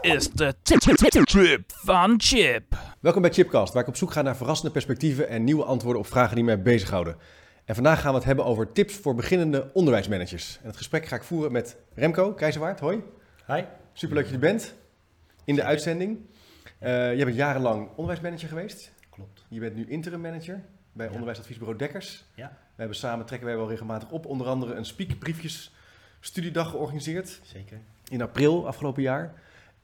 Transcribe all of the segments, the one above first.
Dit is de trip van Chip. Welkom bij Chipcast, waar ik op zoek ga naar verrassende perspectieven en nieuwe antwoorden op vragen die mij bezighouden. En vandaag gaan we het hebben over tips voor beginnende onderwijsmanagers. En het gesprek ga ik voeren met Remco Keizerwaard. Hoi. Hi. Superleuk dat je er bent in de uitzending. Uh, je bent jarenlang onderwijsmanager geweest. Klopt. Je bent nu interim manager bij Ja. onderwijsadviesbureau Dekkers. Ja, We hebben samen, trekken wij wel regelmatig op, onder andere een speakbriefjes studiedag georganiseerd zeker. in april afgelopen jaar.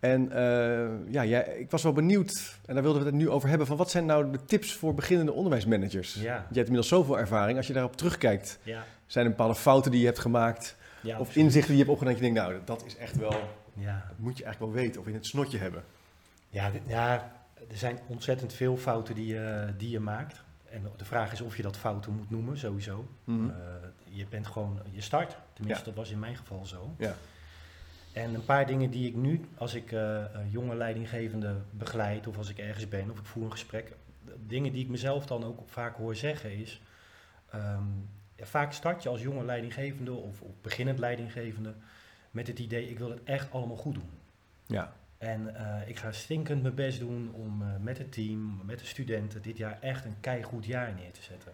En eh, ja, jij, ik was wel benieuwd, en daar wilden we het nu over hebben, van wat zijn nou de tips voor beginnende onderwijsmanagers? Ja. Je hebt inmiddels zoveel ervaring, als je daarop terugkijkt, Ja. zijn er bepaalde fouten die je hebt gemaakt, ja of absoluut. inzichten die je hebt opgedaan, dat je denkt, nou, dat is echt wel, dat moet je eigenlijk wel weten, of in het snotje hebben. Ja, ja, er zijn ontzettend veel fouten die je, die je maakt. En de vraag is of je dat fouten moet noemen, sowieso. Mhm. Eh, je bent gewoon je start. Tenminste, dat was in mijn geval zo. Ja. En een paar dingen die ik nu, als ik eh, jonge leidinggevende begeleid, of als ik ergens ben, of ik voer een gesprek, dingen die ik mezelf dan ook vaak hoor zeggen is, ehm, ja, vaak start je als jonge leidinggevende of, of beginnend leidinggevende met het idee, ik wil het echt allemaal goed doen. Ja, En eh, ik ga stinkend mijn best doen om eh, met het team, met de studenten, dit jaar echt een keigoed jaar neer te zetten.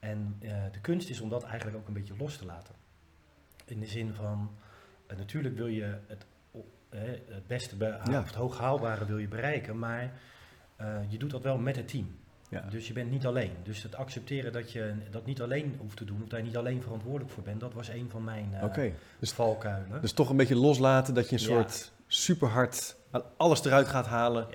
En de kunst is om dat eigenlijk ook een beetje los te laten. In de zin van, eh, natuurlijk wil je het, het beste, be- Ja. of het hoog haalbare wil je bereiken, maar eh, je doet dat wel met het team. ja. Dus je bent niet alleen. Dus het accepteren dat je dat niet alleen hoeft te doen, of daar niet alleen verantwoordelijk voor bent, dat was een van mijn oké. Dus, valkuilen. dus toch een beetje loslaten dat je een soort super hard alles eruit gaat halen.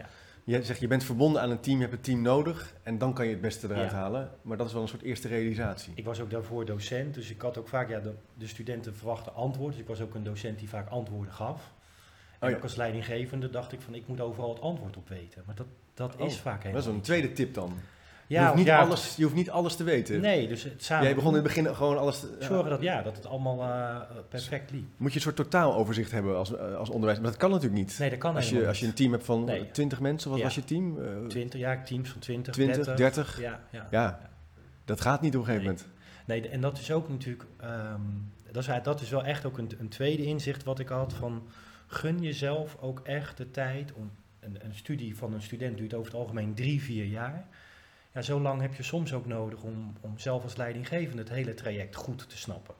Je zegt, je bent verbonden aan een team, je hebt het team nodig en dan kan je het beste eruit Ja. halen. Maar dat is wel een soort eerste realisatie. Ik was ook daarvoor docent, dus ik had ook vaak, ja, de, de studenten verwachten antwoord. Dus ik was ook een docent die vaak antwoorden gaf. En Oh ja. ook als leidinggevende dacht ik van, ik moet overal het antwoord op weten. Maar dat, dat Oh, is vaak Dat helemaal is wel een tweede tip dan. Je, hoeft niet alles, je hoeft niet alles te weten. Nee, dus het samen Jij begon in het begin gewoon alles... te- zorgen dat, ja, dat het allemaal eh, perfect liep. Moet je een soort totaaloverzicht hebben als, eh, als onderwijs. Maar dat kan natuurlijk niet. Nee, dat kan als, je, als je een team hebt van Nee. 20 mensen, wat was je team? Eh, 20, ja, teams van 20, 20, 30. 30. Ja, ja. Dat gaat niet op een gegeven Nee. moment. Nee, en dat is ook natuurlijk, ehm, dat, is, dat is wel echt ook een, een tweede inzicht wat ik had van gun jezelf ook echt de tijd om een, een studie van een student duurt over het algemeen drie, vier jaar. Ja, zo lang heb je soms ook nodig om, om zelf als leidinggevende het hele traject goed te snappen.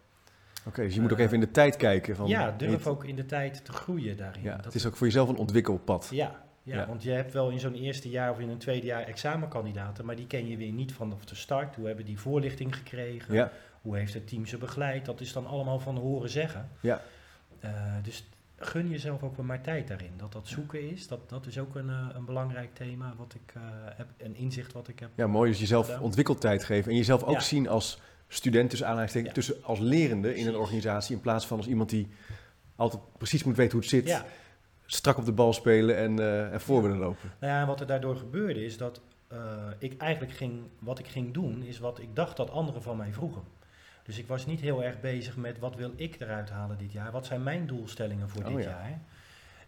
Oké, dus je moet ook even in de tijd kijken. Van, ja, durf ook in de tijd te groeien daarin. Ja, Dat- het is ook voor jezelf een ontwikkelpad. ja, ja, Ja. want je hebt wel in zo'n eerste jaar of in een tweede jaar examenkandidaten, maar die ken je weer niet vanaf de start. Hoe hebben die voorlichting gekregen? Ja, Hoe heeft het team ze begeleid? Dat is dan allemaal van horen zeggen. Ja. Eh, dus gun jezelf ook wel maar tijd daarin. Dat dat zoeken is, dat, dat is ook een, eh, een belangrijk thema wat ik eh, heb, een inzicht wat ik heb. ja, mooi. Dus jezelf Gedaan. ontwikkeltijd geven. En jezelf ook Ja. zien als student, tussen aanhalingstekens, Ja. tussen als lerende in een organisatie. In plaats van als iemand die altijd precies moet weten hoe het zit. Ja, Strak op de bal spelen en, eh en voor willen lopen. nou ja, en wat er daardoor gebeurde is dat ik eigenlijk ging, wat ik ging doen, is wat ik dacht dat anderen van mij vroegen. Dus ik was niet heel erg bezig met wat wil ik eruit halen dit jaar, wat zijn mijn doelstellingen voor Oh dit ja. jaar.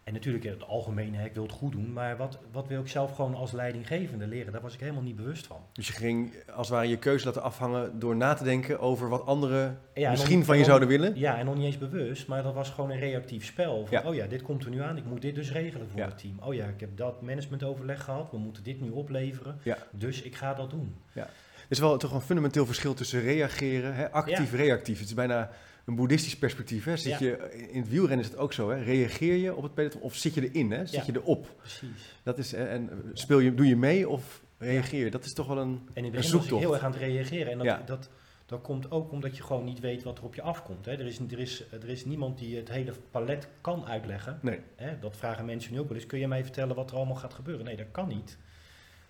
En natuurlijk in het algemeen, hè, ik wil het goed doen, maar wat, wat wil ik zelf gewoon als leidinggevende leren, daar was ik helemaal niet bewust van. Dus je ging als het ware je keuze laten afhangen door na te denken over wat anderen Ja, en misschien van je zouden willen. Ja, en nog niet eens bewust, maar dat was gewoon een reactief spel. Van, Ja. oh ja, dit komt er nu aan, ik moet dit dus regelen voor Ja. het team. Oh ja, ik heb dat managementoverleg gehad, we moeten dit nu opleveren, Ja. dus ik ga dat doen. Er is wel toch een fundamenteel verschil tussen reageren, hè, actief, reactief. Het is bijna een boeddhistisch perspectief. Hè. Zit Ja. je, in het wielrennen is het ook zo. Hè. Reageer je op het peloton of zit je erin? Hè? Zit Ja. je erop? Precies. Dat is, en speel je, doe je mee of reageer je? Dat is toch wel een, En in het een begin zoektocht. heel erg aan het reageren. En dat, Ja. dat, dat komt ook omdat je gewoon niet weet wat er op je afkomt. Hè. Er, is, er, is, er is niemand die het hele palet kan uitleggen. Nee. Hè. Dat vragen mensen nu ook wel eens. Kun je mij vertellen wat er allemaal gaat gebeuren? Nee, dat kan niet.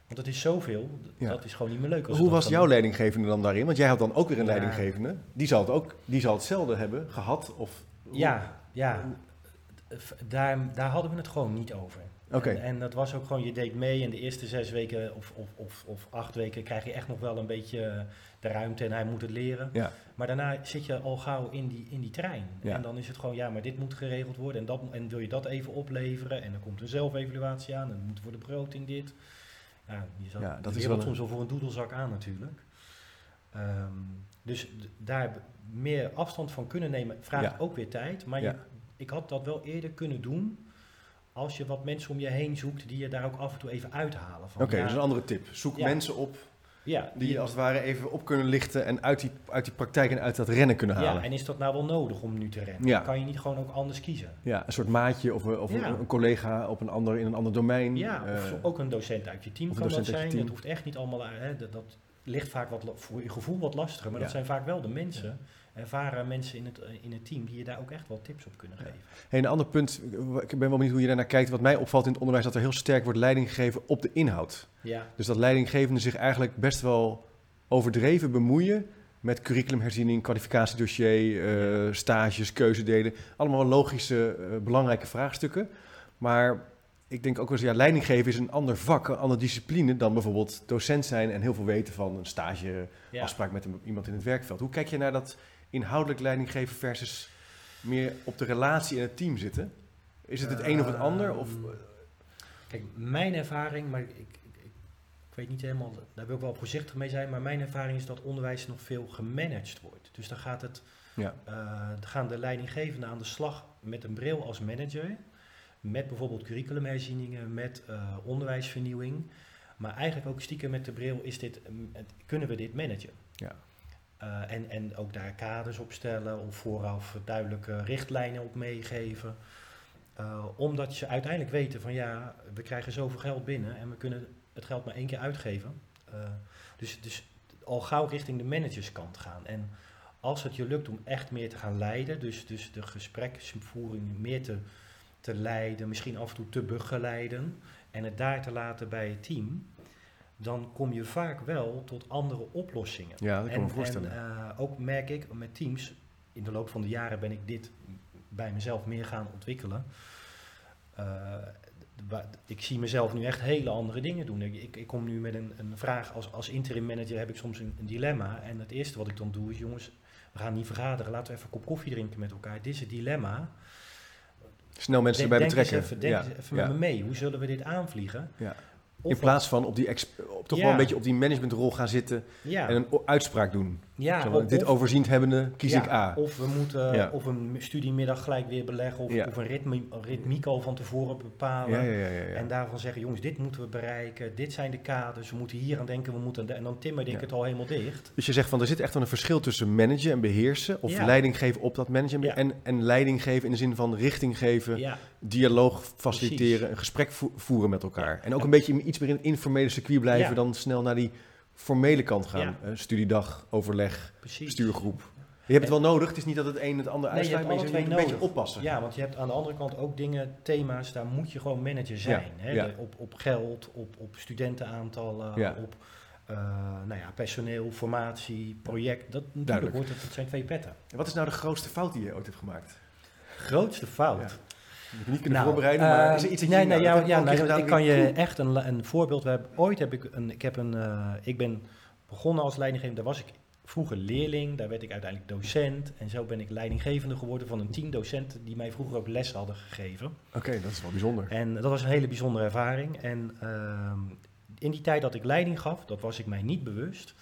Want het is zoveel, Ja. dat is gewoon niet meer leuk. als Hoe dat was jouw leidinggevende dan daarin? Want jij had dan ook weer een Ja. leidinggevende. Die zal het ook die zal hetzelfde hebben gehad. Of. Ja, ja. daar, daar hadden we het gewoon niet over. Oké. En, en dat was ook gewoon, je deed mee en de eerste zes weken of, of, of, of acht weken krijg je echt nog wel een beetje de ruimte en hij moet het leren. Ja. Maar daarna zit je al gauw in die, in die trein. Ja. En dan is het gewoon, ja, maar dit moet geregeld worden en, dat, en wil je dat even opleveren en dan komt een zelfevaluatie aan en dan moet worden brood in dit. Ja, je zat Ja, dat is wel soms wel voor een doedelzak aan natuurlijk. Ehm, dus daar meer afstand van kunnen nemen vraagt Ja. ook weer tijd. Maar Ja. je, ik had dat wel eerder kunnen doen als je wat mensen om je heen zoekt die je daar ook af en toe even uithalen. Van, Oké, ja, dat is een andere tip. Zoek mensen op ja, die je als het ware even op kunnen lichten en uit die, uit die praktijk en uit dat rennen kunnen halen. ja, en is dat nou wel nodig om nu te rennen? Ja. Kan je niet gewoon ook anders kiezen? Ja, een soort maatje of, een- of een- Ja. een collega op een ander, in een ander domein. Ja, of Eh, ook een docent uit je team kan dat zijn. Het hoeft echt niet allemaal... Hè, dat, dat ligt vaak wat, voor je gevoel wat lastiger. Maar dat zijn vaak wel de mensen, ervaren mensen in het, eh, in het team... die je daar ook echt wel tips op kunnen geven. Hey, een ander punt, ik ben wel benieuwd hoe je daarnaar kijkt. Wat mij opvalt in het onderwijs, dat er heel sterk wordt leiding gegeven op de inhoud. Ja, Dus dat leidinggevenden zich eigenlijk best wel overdreven bemoeien met curriculumherziening, kwalificatiedossier, eh, stages, keuzedelen. Allemaal logische, eh, belangrijke vraagstukken. Maar ik denk ook wel eens, ja, leidinggeven is een ander vak, een andere discipline dan bijvoorbeeld docent zijn en heel veel weten van een stage, ja. afspraak met een- iemand in het werkveld. Hoe kijk je naar dat inhoudelijk leidinggeven versus meer op de relatie in het team zitten? Is het het een of het ander? Of, Ehm, Kijk, mijn ervaring, maar ik, ik, ik, weet niet helemaal, daar wil ik wel voorzichtig mee zijn, maar mijn ervaring is dat onderwijs nog veel gemanaged wordt. Dus dan gaat het, ja, eh, dan gaan de leidinggevenden aan de slag met een bril als manager, met bijvoorbeeld curriculumherzieningen, met eh, onderwijsvernieuwing, maar eigenlijk ook stiekem met de bril is dit, mm, kunnen we dit managen? ja. Eh, en, en ook daar kaders op stellen of vooraf duidelijke richtlijnen op meegeven. Eh, omdat ze uiteindelijk weten van ja, we krijgen zoveel geld binnen en we kunnen het geld maar één keer uitgeven. Dus, dus al gauw richting de managerskant gaan. En als het je lukt om echt meer te gaan leiden, dus, dus de gespreksvoering meer te, te leiden, misschien af en toe te begeleiden en het daar te laten bij het team, dan kom je vaak wel tot andere oplossingen. ja, dat kan me voorstellen. En eh, ook merk ik met teams, in de loop van de jaren ben ik dit bij mezelf meer gaan ontwikkelen. Eh, ik zie mezelf nu echt hele andere dingen doen. Ik, ik, ik kom nu met een, een vraag, als, als interim manager heb ik soms een, een dilemma. En het eerste wat ik dan doe is, jongens, we gaan niet vergaderen, laten we even een kop koffie drinken met elkaar. Dit is het dilemma. Snel mensen erbij denk eens betrekken. even, denk eens even met me mee, hoe zullen we dit aanvliegen? ja. In plaats van op die op toch wel een beetje op die managementrol gaan zitten ja, en een uitspraak doen. Ja, of- dit overziend hebbende kies Ja, ik A. Of we moeten Ja. of een studiemiddag gelijk weer beleggen, of, Ja. of een, ritme, al van tevoren bepalen. En daarvan zeggen, jongens, dit moeten we bereiken, dit zijn de kaders, we moeten hier aan denken, we moeten en dan timmerde ik het al helemaal dicht. Dus je zegt van er zit echt wel een verschil tussen managen en beheersen, of leiding geven op dat managen en, en leiding geven in de zin van richting geven, dialoog faciliteren, Precies. een gesprek vo- voeren met elkaar. En ook een beetje iets meer in het informele circuit blijven dan snel naar die formele kant gaan. Ja. Eh, studiedag, overleg, precies. stuurgroep. Je hebt het wel nodig, het is niet dat het een het ander Nee, je uitsluit, maar je moet een beetje oppassen. Ja, want je hebt aan de andere kant ook dingen, thema's, daar moet je gewoon manager zijn. hè? ja. Op, op geld, op, op studentenaantallen, Ja. op eh, nou ja, personeel, formatie, project. Dat, natuurlijk Duidelijk. het, dat zijn twee petten. En Wat is nou de grootste fout die je ooit hebt gemaakt? Grootste fout. Je hebt niet kunnen Nou, voorbereiden, maar eh, is er iets dat nee, je... nee, nou, ja, ja, ik nou, kan je echt een, een voorbeeld. We hebben, ooit heb ik een, ik heb een, eh, ik ben begonnen als leidinggevende. Daar was ik vroeger leerling, daar werd ik uiteindelijk docent. En zo ben ik leidinggevende geworden van een team docenten die mij vroeger ook les hadden gegeven. Oké, dat is wel bijzonder. En dat was een hele bijzondere ervaring. En ehm, in die tijd dat ik leiding gaf, dat was ik mij niet bewust,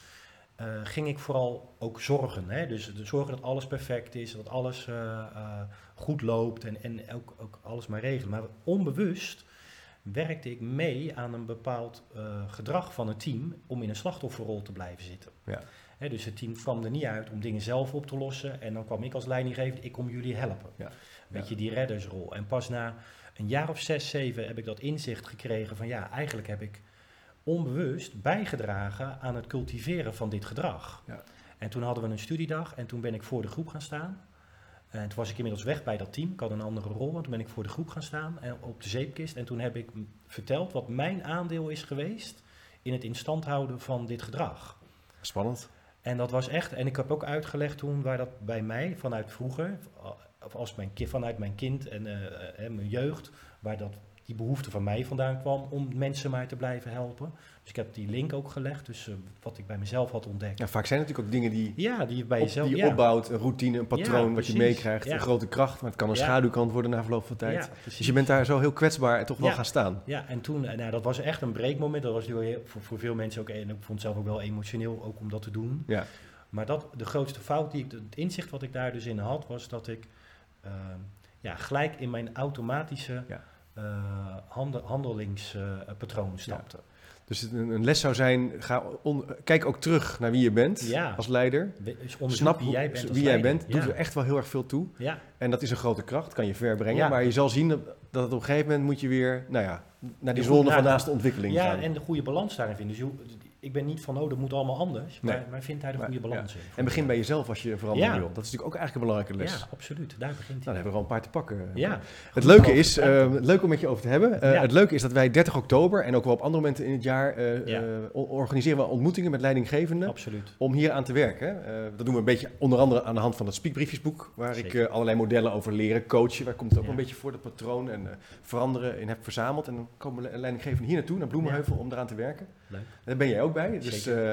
eh, ging ik vooral ook zorgen. Hè? Dus de zorgen dat alles perfect is, dat alles eh, eh, goed loopt en, en ook, ook alles maar regelen. Maar onbewust werkte ik mee aan een bepaald gedrag van het team om in een slachtofferrol te blijven zitten. Ja. Hè, dus het team kwam er niet uit om dingen zelf op te lossen. En dan kwam ik als leidinggever, ik kom jullie helpen. Ja. Weet je, die reddersrol. En pas na een jaar of zes, zeven heb ik dat inzicht gekregen van ja, eigenlijk heb ik onbewust bijgedragen aan het cultiveren van dit gedrag. Ja. En toen hadden we een studiedag en toen ben ik voor de groep gaan staan. En toen was ik inmiddels weg bij dat team. Ik had een andere rol. En toen ben ik voor de groep gaan staan en op de zeepkist. En toen heb ik verteld wat mijn aandeel is geweest in het instand houden van dit gedrag. Spannend. En dat was echt, en ik heb ook uitgelegd toen waar dat bij mij vanuit vroeger, of als mijn, vanuit mijn kind en eh, eh, mijn jeugd, waar dat, die behoefte van mij vandaan kwam om mensen maar te blijven helpen. Dus ik heb die link ook gelegd, dus eh, wat ik bij mezelf had ontdekt. Ja, vaak zijn het natuurlijk ook dingen die, Ja, die je bij op, jezelf... die je ja. opbouwt, een routine, een patroon Ja, wat je meekrijgt, een grote kracht, maar het kan een schaduwkant worden na verloop van tijd. Dus je bent daar zo heel kwetsbaar en toch wel gaan staan. Ja, en toen, eh, nou, dat was echt een breekmoment. Dat was natuurlijk heel- voor, voor veel mensen ook, en ik vond het zelf ook wel emotioneel ook om dat te doen. Ja. Maar dat, de grootste fout, die ik, het inzicht wat ik daar dus in had, was dat ik ehm, ja, gelijk in mijn automatische Ja. Eh, handel, handelingspatroon stapte. Dus een, een les zou zijn, ga on- kijk ook terug naar wie je bent Ja. als leider. Dus Snap wie jij bent. wie jij bent, doet ja. er echt wel heel erg veel toe. Ja, En dat is een grote kracht, kan je ver brengen. Ja. Maar je zal zien dat op een gegeven moment moet je weer, nou ja, naar die zone van ja, naast de ontwikkeling ja, gaan. en de goede balans daarin vinden. Dus je, ik ben niet van, oh, dat moet allemaal anders. Nee. Maar, maar vind daar de Maar, goede balans in. En begin bij jezelf als je verandering Ja. wil. Dat is natuurlijk ook eigenlijk een belangrijke les. Ja, absoluut. Daar begint Nou, hij. daar hebben we al een paar te pakken. ja, Het leuke is, eh, leuk om met je over te hebben. Eh. Het leuke is dat wij 30 oktober en ook wel op andere momenten in het jaar eh, eh, organiseren we ontmoetingen met leidinggevenden absoluut. om hier aan te werken. Dat doen we een beetje onder andere aan de hand van het Speakbriefjesboek, waar ik Zeker. allerlei modellen over leren coachen. Waar komt het ook een beetje voor dat patroon en veranderen in heb verzameld. En dan komen le- leidinggevenden hier naartoe, naar Bloemenheuvel, om eraan te werken. Leuk. Daar ben jij ook bij. Dus eh,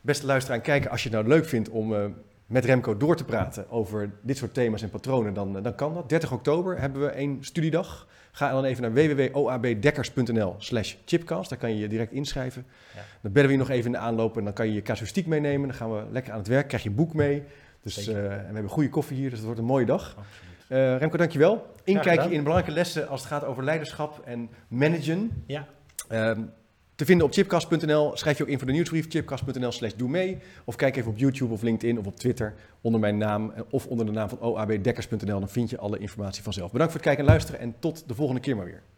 beste luisteraar, kijken als je het nou leuk vindt om eh, met Remco door te praten over dit soort thema's en patronen, dan, eh, dan kan dat. 30 oktober hebben we één studiedag. Ga dan even naar www.oabdekkers.nl slash chipcast. Daar kan je je direct inschrijven. Ja. Dan bellen we je nog even in de aanloop en dan kan je je casuïstiek meenemen. Dan gaan we lekker aan het werk, krijg je een boek mee. Dus, en we hebben goede koffie hier, dus het wordt een mooie dag. absoluut. Eh, Remco, dankjewel. Inkijkje in belangrijke lessen als het gaat over leiderschap en managen. Ja, Ehm, te vinden op chipcast.nl. Schrijf je ook in voor de nieuwsbrief, chipcast.nl slash doe mee. Of kijk even op YouTube of LinkedIn of op Twitter onder mijn naam eh, of onder de naam van oabdekkers.nl. Dan vind je alle informatie vanzelf. Bedankt voor het kijken en luisteren en tot de volgende keer maar weer.